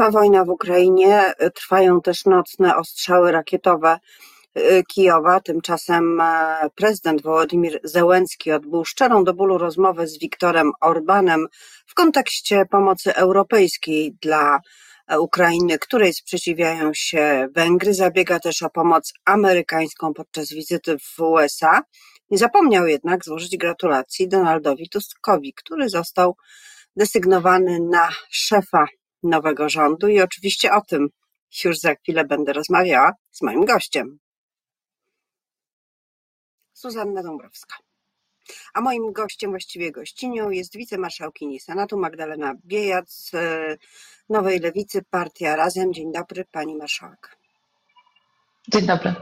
Trwa wojna w Ukrainie, trwają też nocne ostrzały rakietowe y, Kijowa. Tymczasem e, prezydent Wołodymir Zełenski odbył szczerą do bólu rozmowę z Wiktorem Orbanem w kontekście pomocy europejskiej dla e, Ukrainy, której sprzeciwiają się Węgry. Zabiega też o pomoc amerykańską podczas wizyty w USA. Nie zapomniał jednak złożyć gratulacji Donaldowi Tuskowi, który został desygnowany na szefa nowego rządu i oczywiście o tym już za chwilę będę rozmawiała z moim gościem. Zuzanna Dąbrowska. A moim gościem, właściwie gościnią jest wicemarszałkini Senatu Magdalena Biejac z Nowej Lewicy, Partia Razem. Dzień dobry, pani marszałek. Dzień dobry.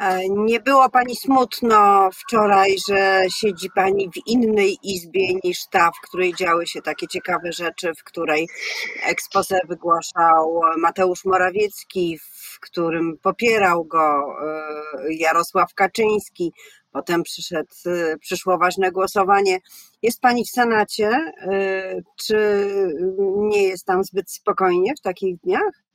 E, nie było pani smutno wczoraj, że siedzi pani w innej izbie niż ta, w której działy się takie ciekawe rzeczy, w której ekspozę wygłaszał Mateusz Morawiecki, w którym popierał go e, Jarosław Kaczyński. Potem przyszedł, e, przyszło ważne głosowanie. Jest pani w Senacie. Czy nie jest tam zbyt spokojnie w takich dniach?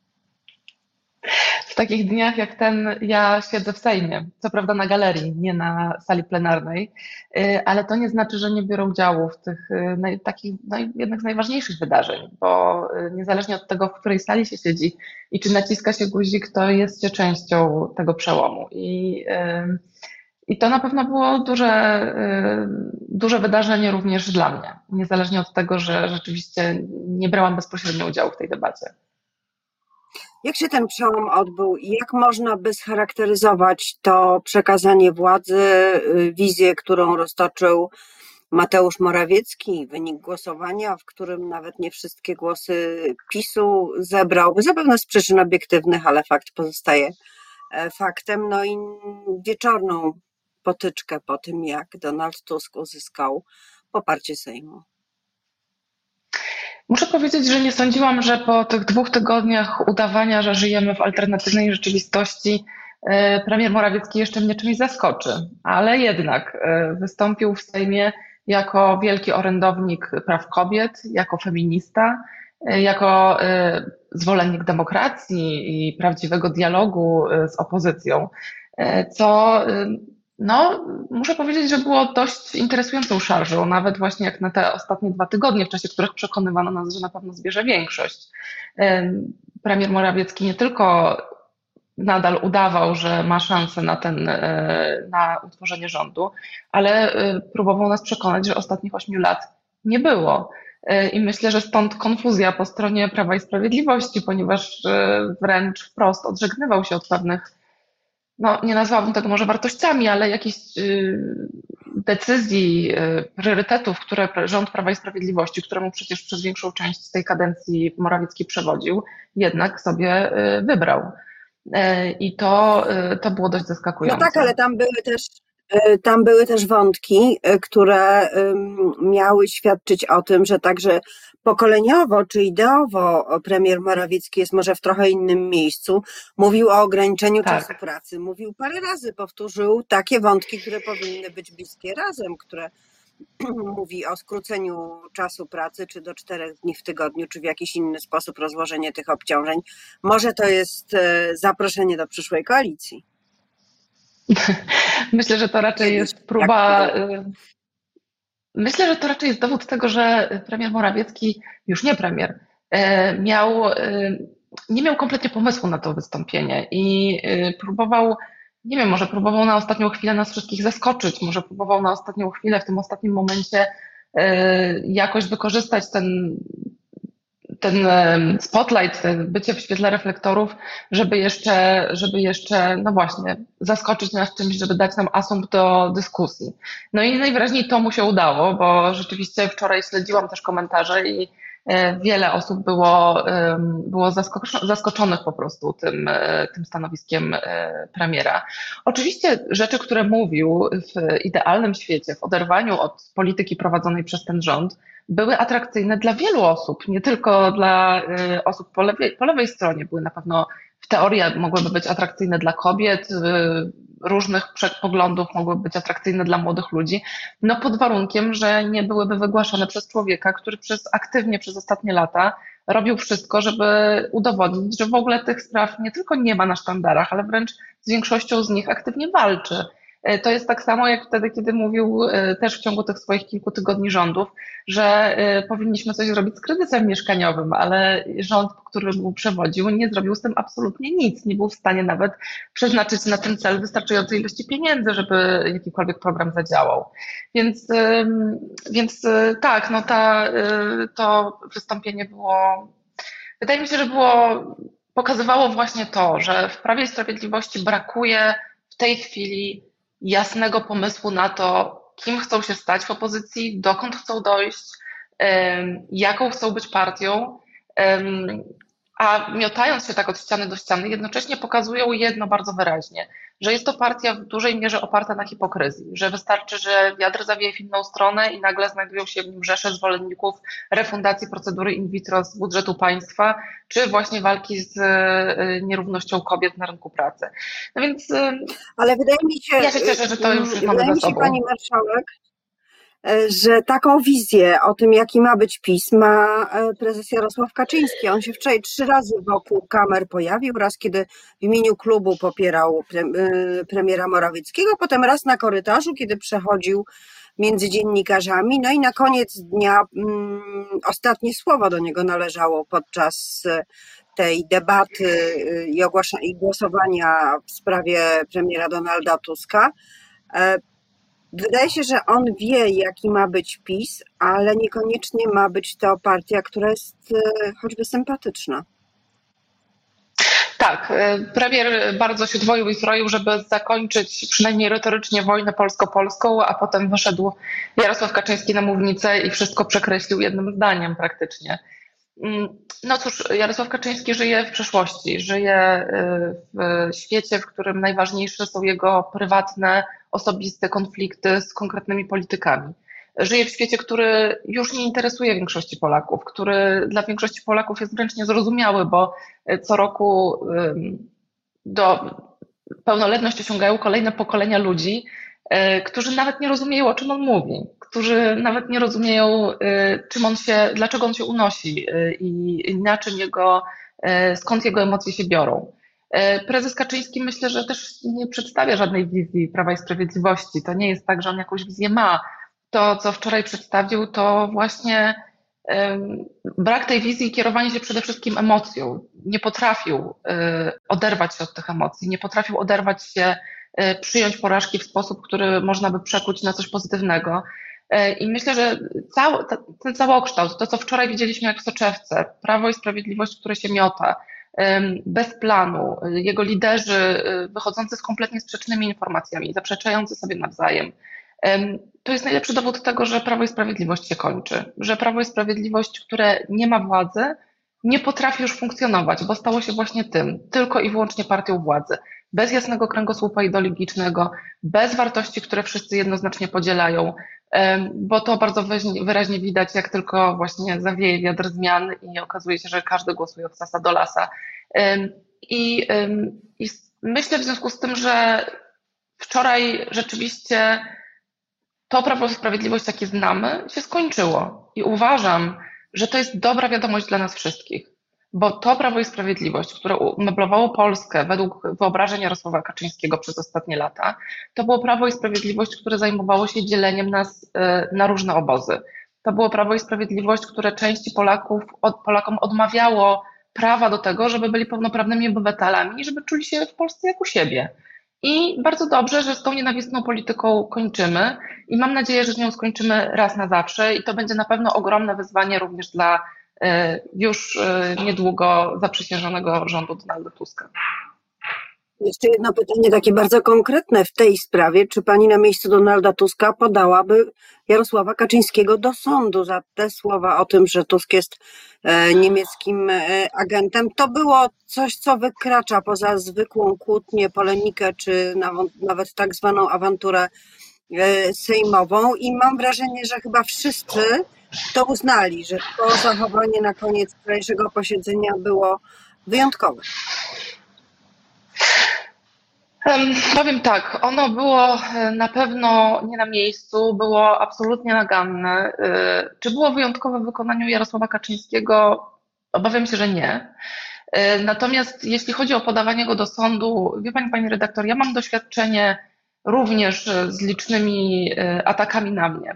W takich dniach jak ten ja siedzę w Sejmie, co prawda na galerii, nie na sali plenarnej, y, ale to nie znaczy, że nie biorę udziału w tych y, naj, takich jednych z najważniejszych wydarzeń, bo y, niezależnie od tego, w której sali się siedzi i czy naciska się guzik, to jest się częścią tego przełomu. I, i to na pewno było duże, duże wydarzenie również dla mnie, niezależnie od tego, że rzeczywiście nie brałam bezpośrednio udziału w tej debacie. Jak się ten przełom odbył i jak można by scharakteryzować to przekazanie władzy, y, wizję, którą roztoczył Mateusz Morawiecki, wynik głosowania, w którym nawet nie wszystkie głosy PiSu zebrał, zapewne z przyczyn obiektywnych, ale fakt pozostaje e, faktem. No i wieczorną potyczkę po tym, jak Donald Tusk uzyskał poparcie Sejmu. Muszę powiedzieć, że nie sądziłam, że po tych dwóch tygodniach udawania, że żyjemy w alternatywnej rzeczywistości, e, premier Morawiecki jeszcze mnie czymś zaskoczy, ale jednak e, wystąpił w Sejmie jako wielki orędownik praw kobiet, jako feminista, e, jako zwolennik demokracji i prawdziwego dialogu z opozycją, co no, muszę powiedzieć, że było dość interesującą szarżą, nawet właśnie jak na te ostatnie dwa tygodnie, w czasie których przekonywano nas, że na pewno zbierze większość. Premier Morawiecki nie tylko nadal udawał, że ma szansę na, ten, e, na utworzenie rządu, ale e, próbował nas przekonać, że ostatnich ośmiu lat nie było. E, I myślę, że stąd konfuzja po stronie Prawa i Sprawiedliwości, ponieważ wręcz wprost odżegnywał się od pewnych no nie nazwałabym tego może wartościami, ale jakichś y, decyzji, y, priorytetów, które rząd Prawa i Sprawiedliwości, któremu przecież przez większą część tej kadencji Morawiecki przewodził, jednak sobie y, wybrał. I to, to było dość zaskakujące. No tak, ale tam były też tam były też wątki, które miały świadczyć o tym, że także pokoleniowo czy ideowo premier Morawiecki jest może w trochę innym miejscu. Mówił o ograniczeniu tak. czasu pracy. Mówił parę razy, powtórzył takie wątki, które powinny być bliskie razem, które mówi o skróceniu czasu pracy, czy do czterech dni w tygodniu, czy w jakiś inny sposób rozłożenie tych obciążeń. Może to jest e, zaproszenie do przyszłej koalicji. Myślę, że to raczej jest próba Myślę, że to raczej jest dowód tego, że premier Morawiecki, już nie premier, e, miał, e, nie miał kompletnie pomysłu na to wystąpienie i e, próbował, nie wiem, może próbował na ostatnią chwilę nas wszystkich zaskoczyć, może próbował na ostatnią chwilę, w tym ostatnim momencie jakoś wykorzystać ten ten spotlight, ten bycie w świetle reflektorów, żeby jeszcze, żeby jeszcze, no właśnie, zaskoczyć nas czymś, żeby dać nam asumpt do dyskusji. No i najwyraźniej to mu się udało, bo rzeczywiście wczoraj śledziłam też komentarze i wiele osób było, było zaskoczonych po prostu tym, e, tym stanowiskiem e, premiera. Oczywiście rzeczy, które mówił w idealnym świecie, w oderwaniu od polityki prowadzonej przez ten rząd, były atrakcyjne dla wielu osób, nie tylko dla osób po lewej, po lewej stronie. Były na pewno w teorii mogłyby być atrakcyjne dla kobiet, y, różnych poglądów mogły być atrakcyjne dla młodych ludzi, no pod warunkiem, że nie byłyby wygłaszane przez człowieka, który przez aktywnie przez ostatnie lata robił wszystko, żeby udowodnić, że w ogóle tych spraw nie tylko nie ma na sztandarach, ale wręcz z większością z nich aktywnie walczy. E, to jest tak samo jak wtedy, kiedy mówił e, też w ciągu tych swoich kilku tygodni rządów, że e, powinniśmy coś zrobić z kryzysem mieszkaniowym, ale rząd, który mu przewodził, nie zrobił z tym absolutnie nic. Nie był w stanie nawet przeznaczyć na ten cel wystarczającej ilości pieniędzy, żeby jakikolwiek program zadziałał. Więc, więc tak, no ta, to wystąpienie było, wydaje mi się, że było, pokazywało właśnie to, że w Prawie i Sprawiedliwości brakuje w tej chwili jasnego pomysłu na to, kim chcą się stać w opozycji, dokąd chcą dojść, jaką chcą być partią. A miotając się tak od ściany do ściany, jednocześnie pokazują jedno bardzo wyraźnie, że jest to partia w dużej mierze oparta na hipokryzji, że wystarczy, że wiatr zawieje w inną stronę i nagle znajdują się w nim rzesze zwolenników refundacji procedury in vitro z budżetu państwa, czy właśnie walki z e, nierównością kobiet na rynku pracy. No więc. E, Ale wydaje mi się. Ja się cieszę, że to już wydaje mamy mi się, Pani Marszałek, E, że taką wizję o tym, jaki ma być PiS, ma e, prezes Jarosław Kaczyński. On się wczoraj trzy razy wokół kamer pojawił, raz kiedy w imieniu klubu popierał e, premiera Morawieckiego, potem raz na korytarzu, kiedy przechodził między dziennikarzami, no i na koniec dnia mm, ostatnie słowo do niego należało podczas tej debaty i, i głosowania w sprawie premiera Donalda Tuska. Wydaje się, że on wie, jaki ma być PiS, ale niekoniecznie ma być to partia, która jest e, choćby sympatyczna. Tak, e, premier bardzo się dwoił i zroił, żeby zakończyć przynajmniej retorycznie wojnę polsko-polską, a potem wyszedł Jarosław Kaczyński na mównicę i wszystko przekreślił jednym zdaniem praktycznie. Mm, no cóż, Jarosław Kaczyński żyje w przeszłości, żyje y, w świecie, w którym najważniejsze są jego prywatne, osobiste konflikty z konkretnymi politykami. Żyje w świecie, który już nie interesuje większości Polaków, który dla większości Polaków jest wręcz niezrozumiały, bo co roku do pełnoletności osiągają kolejne pokolenia ludzi, y, którzy nawet nie rozumieją, o czym on mówi którzy nawet nie rozumieją, y, czym on się, dlaczego on się unosi y, i na czym jego, skąd jego emocje się biorą. Prezes Kaczyński myślę, że też nie przedstawia żadnej wizji Prawa i Sprawiedliwości. To nie jest tak, że on jakąś wizję ma. To, co wczoraj przedstawił, to właśnie brak tej wizji i kierowanie się przede wszystkim emocją. Nie potrafił oderwać się od tych emocji, nie potrafił oderwać się, przyjąć porażki w sposób, który można by przekuć na coś pozytywnego. E, I myślę, że cały, ten całokształt, to co wczoraj widzieliśmy jak w soczewce, Prawo i Sprawiedliwość, które się miota, bez planu, jego liderzy e, wychodzący z kompletnie sprzecznymi informacjami, zaprzeczający sobie nawzajem, to jest najlepszy dowód tego, że Prawo i Sprawiedliwość się kończy, że Prawo i Sprawiedliwość, które nie ma władzy, nie potrafi już funkcjonować, bo stało się właśnie tym, tylko i wyłącznie partią władzy, bez jasnego kręgosłupa ideologicznego, bez wartości, które wszyscy jednoznacznie podzielają, bo to bardzo wyraźnie widać, jak tylko właśnie zawieje wiatr zmian i okazuje się, że każdy głosuje od sasa do lasa. I, I myślę w związku z tym, że wczoraj rzeczywiście to Prawo i Sprawiedliwość, jakie znamy, się skończyło. I uważam, że to jest dobra wiadomość dla nas wszystkich bo to Prawo i Sprawiedliwość, które umeblowało Polskę według wyobrażeń Jarosława Kaczyńskiego przez ostatnie lata, to było Prawo i Sprawiedliwość, które zajmowało się dzieleniem nas e, na różne obozy. To było Prawo i Sprawiedliwość, które części Polaków, Polakom odmawiało prawa do tego, żeby byli pełnoprawnymi obywatelami i żeby czuli się w Polsce jak u siebie. I bardzo dobrze, że z tą nienawistną polityką kończymy i mam nadzieję, że z nią skończymy raz na zawsze i to będzie na pewno ogromne wyzwanie również dla już e, niedługo zaprzysiężonego rządu Donalda Tuska. Jeszcze jedno pytanie takie bardzo konkretne w tej sprawie. Czy pani na miejscu Donalda Tuska podałaby Jarosława Kaczyńskiego do sądu za te słowa o tym, że Tusk jest e, niemieckim agentem? To było coś, co wykracza poza zwykłą kłótnię, polemikę, czy nawet tak zwaną awanturę sejmową i mam wrażenie, że chyba wszyscy to uznali, że to zachowanie na koniec wczorajszego posiedzenia było wyjątkowe. Powiem tak, ono było e, na pewno nie na miejscu, było absolutnie naganne. E, czy było wyjątkowe w wykonaniu Jarosława Kaczyńskiego? Obawiam się, że nie. E, natomiast jeśli chodzi o podawanie go do sądu, wie pani, pani redaktor, ja mam doświadczenie również z licznymi atakami na mnie.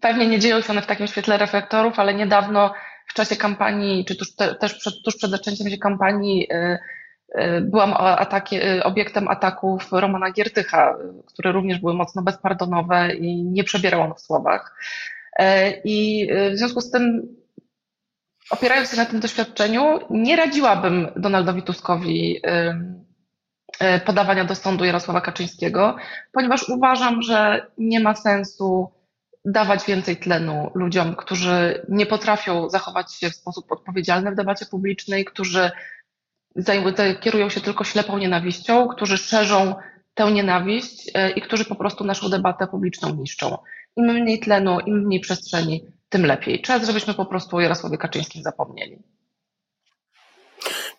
Pewnie nie dzieją się one w takim świetle reflektorów, ale niedawno w czasie kampanii, czy tuż, te, też przed, tuż przed zaczęciem się kampanii, E, byłam ataki, e, obiektem ataków Romana Giertycha, które również były mocno bezpardonowe i nie przebierał on w słowach. E, I w związku z tym, opierając się na tym doświadczeniu, nie radziłabym Donaldowi Tuskowi podawania do sądu Jarosława Kaczyńskiego, ponieważ uważam, że nie ma sensu dawać więcej tlenu ludziom, którzy nie potrafią zachować się w sposób odpowiedzialny w debacie publicznej, którzy kierują się tylko ślepą nienawiścią, którzy szerzą tę nienawiść e, i którzy po prostu naszą debatę publiczną niszczą. Im mniej tlenu, im mniej przestrzeni, tym lepiej. Czas, żebyśmy po prostu o Jarosławie Kaczyńskim zapomnieli.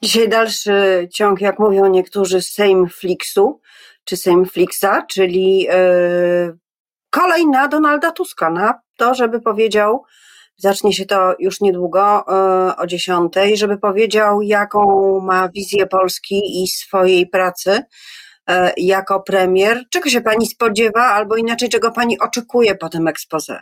Dzisiaj dalszy ciąg, jak mówią niektórzy, Sejm Flixu, czy Sejm Flixa, czyli yy, kolej na Donalda Tuska, na to, żeby powiedział, Zacznie się to już niedługo e, o 10, żeby powiedział, jaką ma wizję Polski i swojej pracy e, jako premier. Czego się pani spodziewa, albo inaczej, czego pani oczekuje po tym expose?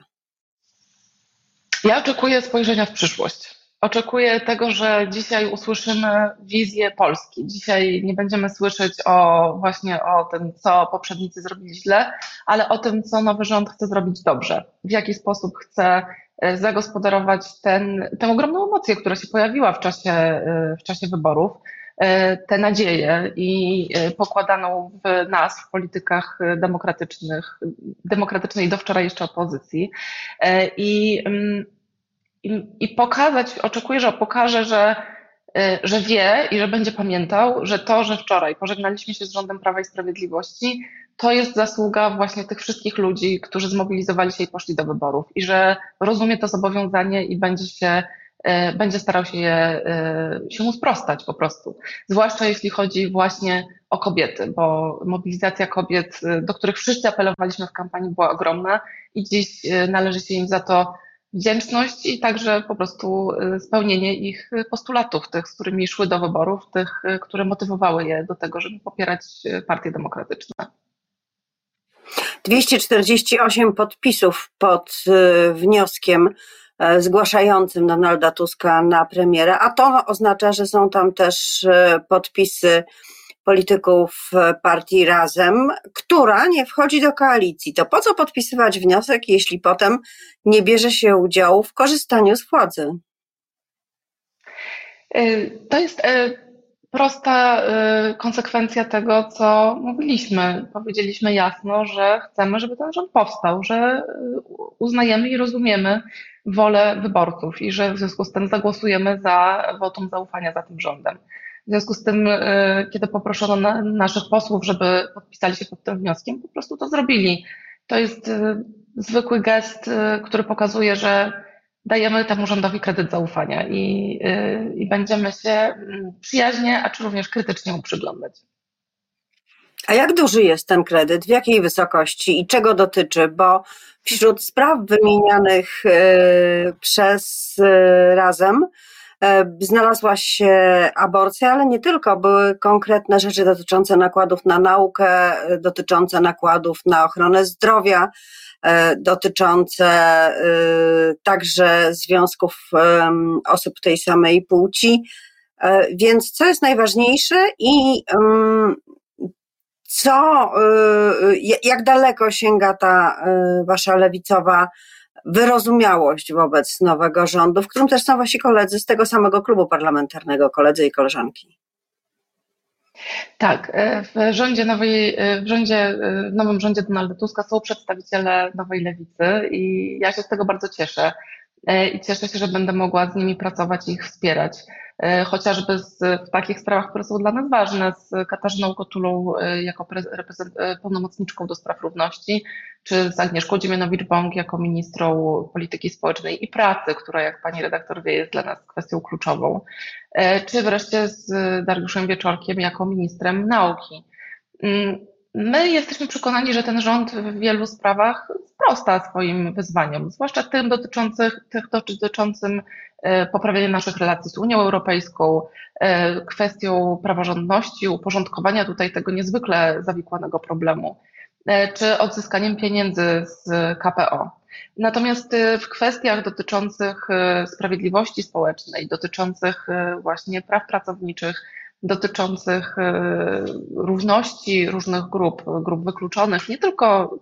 Ja oczekuję spojrzenia w przyszłość. Oczekuję tego, że dzisiaj usłyszymy wizję Polski. Dzisiaj nie będziemy słyszeć o właśnie o tym, co poprzednicy zrobili źle, ale o tym, co nowy rząd chce zrobić dobrze. W jaki sposób chce E, zagospodarować ten, tę ogromną emocję, która się pojawiła w czasie, e, w czasie wyborów, e, tę nadzieję i pokładaną w nas, w politykach demokratycznych, demokratycznej do wczoraj jeszcze opozycji. I, mm, i, i pokazać, oczekuję, że pokaże, że że wie i że będzie pamiętał, że to, że wczoraj pożegnaliśmy się z rządem Prawa i Sprawiedliwości, to jest zasługa właśnie tych wszystkich ludzi, którzy zmobilizowali się i poszli do wyborów i że rozumie to zobowiązanie i będzie się e, będzie starał się, je, e, się mu sprostać po prostu. Zwłaszcza jeśli chodzi właśnie o kobiety, bo mobilizacja kobiet, do których wszyscy apelowaliśmy w kampanii, była ogromna i dziś należy się im za to wdzięczność i także po prostu spełnienie ich postulatów, tych, z którymi szły do wyborów, tych, które motywowały je do tego, żeby popierać partie demokratyczne. 248 podpisów pod y, wnioskiem e, zgłaszającym Donalda Tuska na premiera, a to oznacza, że są tam też e, podpisy polityków e, partii Razem, która nie wchodzi do koalicji. To po co podpisywać wniosek, jeśli potem nie bierze się udziału w korzystaniu z władzy? To jest prosta y, konsekwencja tego, co mówiliśmy. Powiedzieliśmy jasno, że chcemy, żeby ten rząd powstał, że uznajemy i rozumiemy wolę wyborców i że w związku z tym zagłosujemy za wotum zaufania za tym rządem. W związku z tym, y, kiedy poproszono na, naszych posłów, żeby podpisali się pod tym wnioskiem, po prostu to zrobili. To jest zwykły gest, który pokazuje, że dajemy temu rządowi kredyt zaufania i, i będziemy się mm, przyjaźnie, a czy również krytycznie mu przyglądać. A jak duży jest ten kredyt? W jakiej wysokości i czego dotyczy? Bo wśród spraw wymienianych przez razem znalazła się aborcja, ale nie tylko. Były konkretne rzeczy dotyczące nakładów na naukę, dotyczące nakładów na ochronę zdrowia, E, dotyczące e, także związków osób tej samej płci. E, więc co jest najważniejsze i co, jak daleko sięga ta wasza lewicowa wyrozumiałość wobec nowego rządu, w którym też są wasi koledzy z tego samego klubu parlamentarnego, koledzy i koleżanki? Tak, e, w rządzie nowej, e, w rządzie, e, w nowym rządzie Donalda Tuska są przedstawiciele nowej lewicy i ja się z tego bardzo cieszę. I cieszę się, że będę mogła z nimi pracować i ich wspierać. E, chociażby z, w takich sprawach, które są dla nas ważne, z Katarzyną Kotulą e, jako e, pełnomocniczką do spraw równości, czy z Agnieszką Dziemianowicz-Bąk jako ministrą polityki społecznej i pracy, która, jak pani redaktor wie, jest dla nas kwestią kluczową, czy wreszcie z Dariuszem Wieczorkiem jako ministrem nauki. My jesteśmy przekonani, że ten rząd w wielu sprawach sprosta swoim wyzwaniom, zwłaszcza tym dotyczących, tych dotyczącym E, poprawienie naszych relacji z Unią Europejską, e, kwestią praworządności, uporządkowania tutaj tego niezwykle zawikłanego problemu, e, czy odzyskaniem pieniędzy z KPO. Natomiast w kwestiach dotyczących sprawiedliwości społecznej, dotyczących właśnie praw pracowniczych, dotyczących równości różnych grup, grup wykluczonych, nie tylko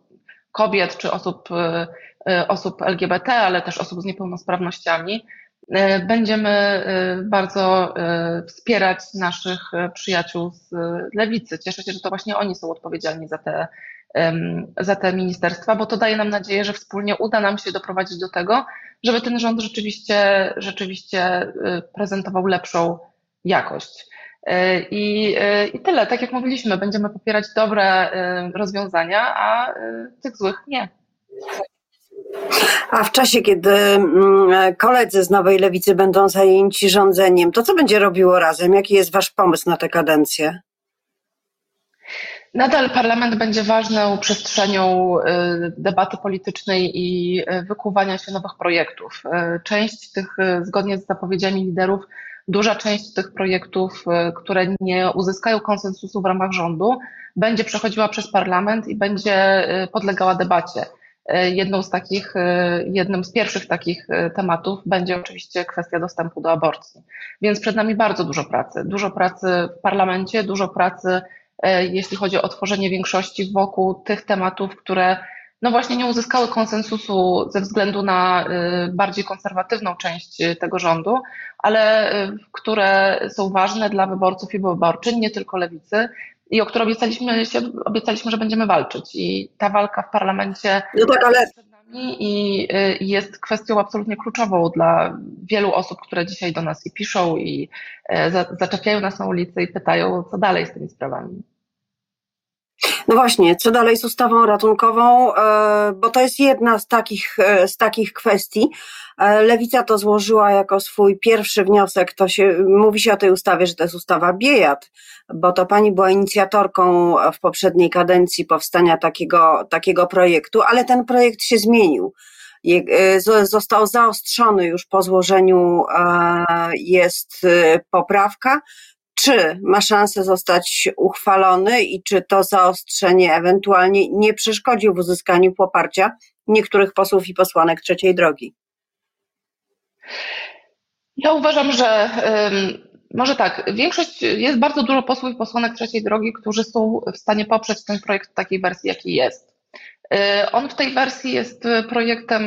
kobiet czy osób, osób LGBT, ale też osób z niepełnosprawnościami, E, będziemy e, bardzo e, wspierać naszych przyjaciół z lewicy. Cieszę się, że to właśnie oni są odpowiedzialni za te, za te ministerstwa, bo to daje nam nadzieję, że wspólnie uda nam się doprowadzić do tego, żeby ten rząd rzeczywiście, rzeczywiście prezentował lepszą jakość. I, I tyle, tak jak mówiliśmy, będziemy popierać dobre rozwiązania, a tych złych nie. A w czasie, kiedy mm, koledzy z Nowej Lewicy będą zajęci rządzeniem, to co będzie robiło razem? Jaki jest Wasz pomysł na tę kadencję? Nadal parlament będzie ważną przestrzenią debaty politycznej i wykuwania się nowych projektów. Część tych, zgodnie z zapowiedziami liderów, duża część tych projektów, które nie uzyskają konsensusu w ramach rządu, będzie przechodziła przez parlament i będzie podlegała debacie. E, jedną z takich, jednym z pierwszych takich tematów będzie oczywiście kwestia dostępu do aborcji. Więc przed nami bardzo dużo pracy. Dużo pracy w parlamencie, dużo pracy, jeśli chodzi o tworzenie większości wokół tych tematów, które no właśnie nie uzyskały konsensusu ze względu na bardziej konserwatywną część tego rządu, ale które są ważne dla wyborców i wyborczyń, nie tylko lewicy, i o które obiecaliśmy, się, obiecaliśmy, że będziemy walczyć. I ta walka w parlamencie no tak, ale... przed nami i, y, jest kwestią absolutnie kluczową dla wielu osób, które dzisiaj do nas i piszą, i zaczepiają nas na ulicy i pytają, co dalej z tymi sprawami. No właśnie, co dalej z ustawą ratunkową, e, bo to jest jedna z takich, e, z takich kwestii. E, Lewica to złożyła jako swój pierwszy wniosek. To się, mówi się o tej ustawie, że to jest ustawa Biejat, bo to pani była inicjatorką w poprzedniej kadencji powstania takiego, takiego projektu, ale ten projekt się zmienił został zaostrzony już po złożeniu, jest poprawka, czy ma szansę zostać uchwalony i czy to zaostrzenie ewentualnie nie przeszkodzi w uzyskaniu poparcia niektórych posłów i posłanek trzeciej drogi? Ja uważam, że może tak, większość, jest bardzo dużo posłów i posłanek trzeciej drogi, którzy są w stanie poprzeć ten projekt w takiej wersji, jaki jest. Y, on w tej wersji jest projektem,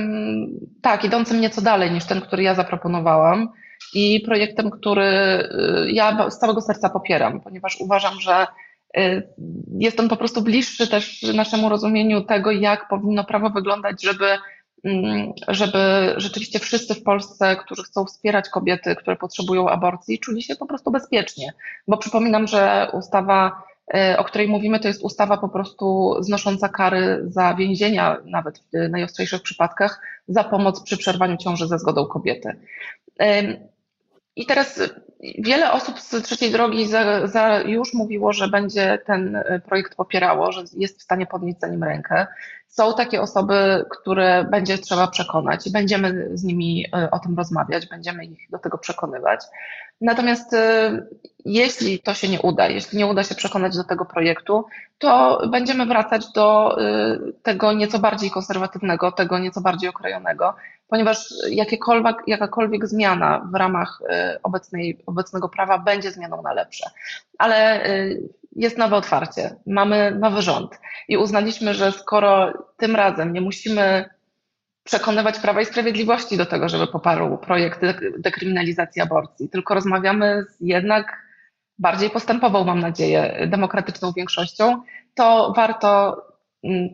tak, idącym nieco dalej niż ten, który ja zaproponowałam i projektem, który y, ja z całego serca popieram, ponieważ uważam, że y, jest on po prostu bliższy też naszemu rozumieniu tego, jak powinno prawo wyglądać, żeby, mm, żeby rzeczywiście wszyscy w Polsce, którzy chcą wspierać kobiety, które potrzebują aborcji, czuli się po prostu bezpiecznie. Bo przypominam, że ustawa, y, o której mówimy, to jest ustawa po prostu znosząca kary za więzienia, nawet w najostrzejszych przypadkach, za pomoc przy przerwaniu ciąży ze zgodą kobiety. I teraz wiele osób z trzeciej drogi za, za już mówiło, że będzie ten e, projekt popierało, że jest w stanie podnieść za nim rękę. Są takie osoby, które będzie trzeba przekonać i będziemy z nimi e, o tym rozmawiać, będziemy ich do tego przekonywać. Natomiast e, jeśli to się nie uda, jeśli nie uda się przekonać do tego projektu, to będziemy wracać do tego nieco bardziej konserwatywnego, tego nieco bardziej okrojonego, ponieważ jakiekolwiek, jakakolwiek zmiana w ramach obecnej obecnego prawa będzie zmianą na lepsze. Ale jest nowe otwarcie, mamy nowy rząd i uznaliśmy, że skoro tym razem nie musimy przekonywać Prawa i Sprawiedliwości do tego, żeby poparł projekt dekryminalizacji aborcji, tylko rozmawiamy z jednak bardziej postępową, mam nadzieję, demokratyczną większością, to warto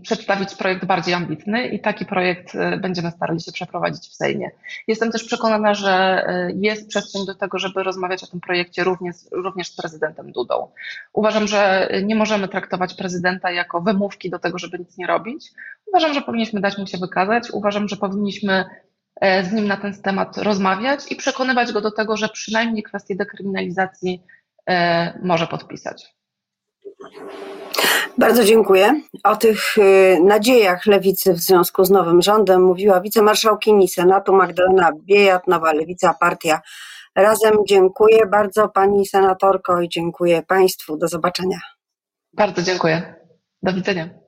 przedstawić projekt bardziej ambitny i taki projekt y, będziemy starali się przeprowadzić w Sejmie. Jestem też przekonana, że y, jest przestrzeń do tego, żeby rozmawiać o tym projekcie również, również z prezydentem Dudą. Uważam, że nie możemy traktować prezydenta jako wymówki do tego, żeby nic nie robić. Uważam, że powinniśmy dać mu się wykazać. Uważam, że powinniśmy e, z nim na ten temat rozmawiać i przekonywać go do tego, że przynajmniej kwestię dekryminalizacji e, może podpisać. Bardzo dziękuję. O tych y, nadziejach lewicy w związku z nowym rządem mówiła wicemarszałkini Senatu Magdalena Biejat, Nowa Lewica, Partia Razem. Dziękuję bardzo pani senatorko i dziękuję państwu. Do zobaczenia. Bardzo dziękuję. Do widzenia.